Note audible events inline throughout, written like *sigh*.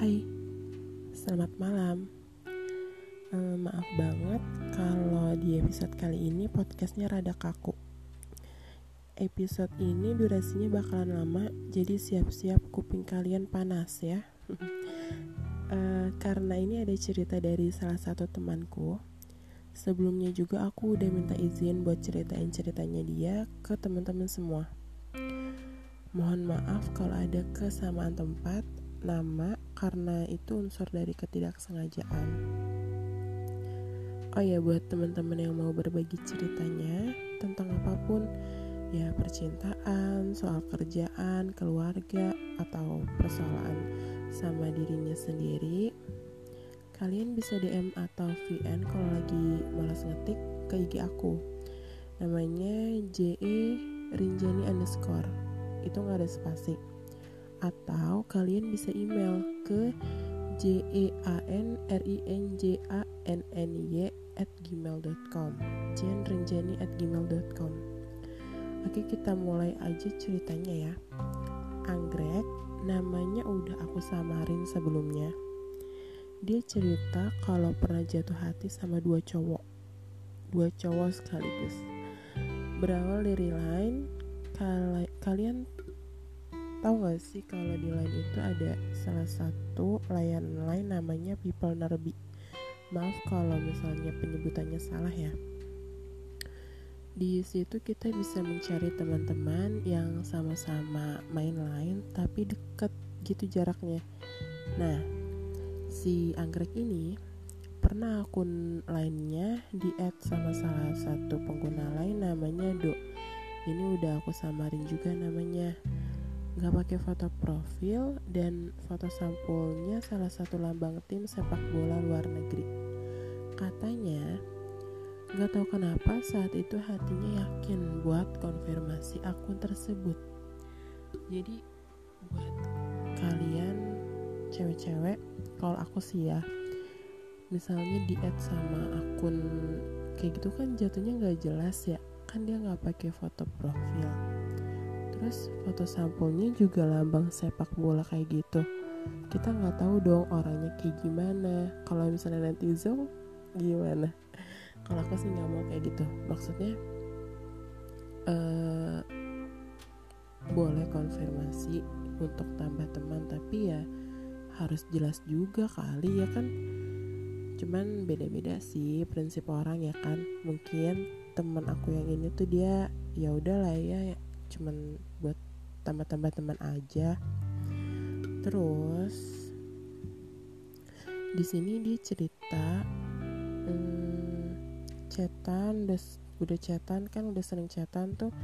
Hai, selamat malam. Eh, maaf banget kalau di episode kali ini podcastnya rada kaku. Episode ini durasinya bakalan lama, jadi siap-siap kuping kalian panas ya. *laughs* Eh, karena ini ada cerita dari salah satu temanku. Sebelumnya juga aku udah minta izin buat ceritain ceritanya dia ke teman-teman semua. Mohon maaf kalau ada kesamaan tempat nama karena itu unsur dari ketidaksengajaan. Oh ya buat teman-teman yang mau berbagi ceritanya tentang apa pun ya percintaan, soal kerjaan, keluarga atau persoalan sama dirinya sendiri, kalian bisa DM atau VN kalau lagi malas ngetik ke IG aku. Namanya JE Rinjani underscore. Itu nggak ada spasi atau kalian bisa email ke j e a n r i n j a n n y at gmail.com jen renjani at gmail.com oke kita mulai aja ceritanya ya. Anggrek namanya udah aku samarin sebelumnya. Dia cerita kalau pernah jatuh hati sama dua cowok. Dua cowok sekaligus. Berawal dari line kalian Tahu gak sih kalau di line itu ada salah satu layanan lain namanya People Nerbi. Maaf kalau misalnya penyebutannya salah ya. Di situ kita bisa mencari teman-teman yang sama-sama main line tapi deket gitu jaraknya. Nah, si anggrek ini pernah akun lainnya di add sama salah satu pengguna lain namanya Do. Ini udah aku samarin juga namanya nggak pakai foto profil dan foto sampulnya salah satu lambang tim sepak bola luar negeri. Katanya, nggak tahu kenapa saat itu hatinya yakin buat konfirmasi akun tersebut. Jadi buat kalian cewek-cewek, kalau aku sih ya, misalnya di add sama akun kayak gitu kan jatuhnya nggak jelas ya, kan dia nggak pakai foto profil terus foto sampulnya juga lambang sepak bola kayak gitu. Kita nggak tahu dong orangnya kayak gimana. Kalau misalnya zoom gimana? Kalau aku sih nggak mau kayak gitu. Maksudnya uh, boleh konfirmasi untuk tambah teman tapi ya harus jelas juga kali ya kan? Cuman beda-beda sih prinsip orang ya kan? Mungkin teman aku yang ini tuh dia ya udahlah ya cuman buat tambah-tambah teman aja. Terus di sini dia cerita hmm, chatan udah udah chatan kan udah sering chatan tuh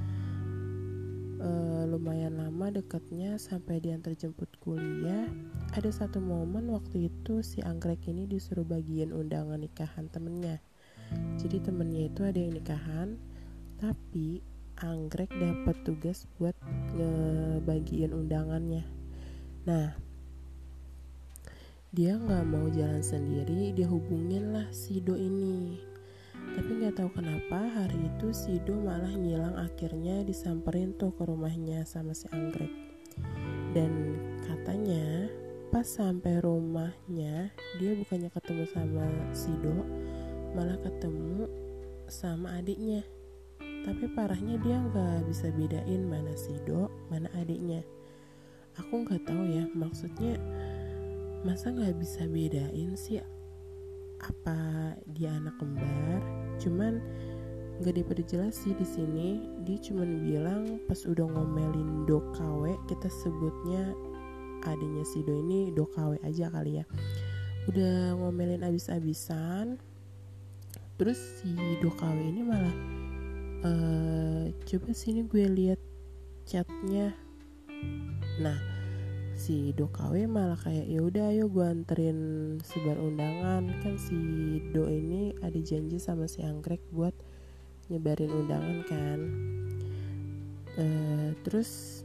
uh, lumayan lama deketnya sampai diantar jemput kuliah. Ada satu momen waktu itu si anggrek ini disuruh bagian undangan nikahan temennya. Jadi temennya itu ada yang nikahan tapi anggrek dapat tugas buat ngebagiin undangannya. Nah dia nggak mau jalan sendiri dia hubungin lah si Do ini. Tapi nggak tahu kenapa hari itu si Do malah ngilang akhirnya disamperin tuh ke rumahnya sama si anggrek. Dan katanya pas sampai rumahnya dia bukannya ketemu sama si Do malah ketemu sama adiknya tapi parahnya dia nggak bisa bedain mana si Do mana adiknya. Aku nggak tahu ya maksudnya masa nggak bisa bedain sih apa dia anak kembar? Cuman nggak diperjelas sih di sini. Dia cuman bilang pas udah ngomelin do kawe kita sebutnya adiknya si do ini do kawe aja kali ya. Udah ngomelin abis-abisan terus si do kawe ini malah uh, coba sini gue lihat chatnya. Nah si Do KW malah kayak ya udah ayo gue anterin sebar undangan. Kan si Do ini ada janji sama si Anggrek buat nyebarin undangan kan. Uh, terus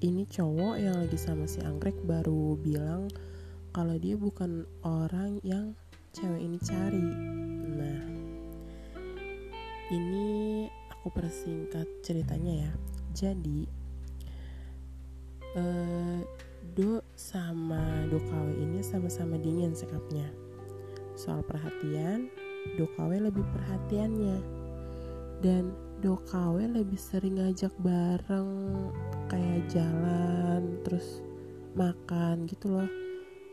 ini cowok yang lagi sama si Anggrek baru bilang kalau dia bukan orang yang cewek ini cari ini aku persingkat ceritanya ya jadi uh, Do sama Dokawe ini sama-sama dingin sikapnya. Soal perhatian, Dokawe lebih perhatiannya. Dan Dokawe lebih sering ngajak bareng kayak jalan terus makan gitu loh.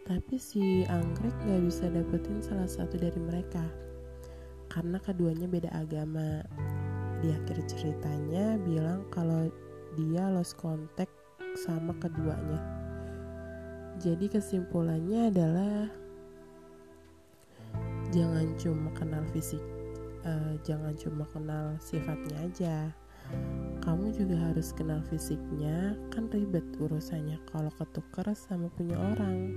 Tapi si Anggrek gak bisa dapetin salah satu dari mereka karena keduanya beda agama. Di akhir ceritanya bilang kalau dia lost contact sama keduanya. Jadi kesimpulannya adalah jangan cuma kenal fisik, uh, jangan cuma kenal sifatnya aja. Kamu juga harus kenal fisiknya, kan ribet urusannya kalau ketukar sama punya orang.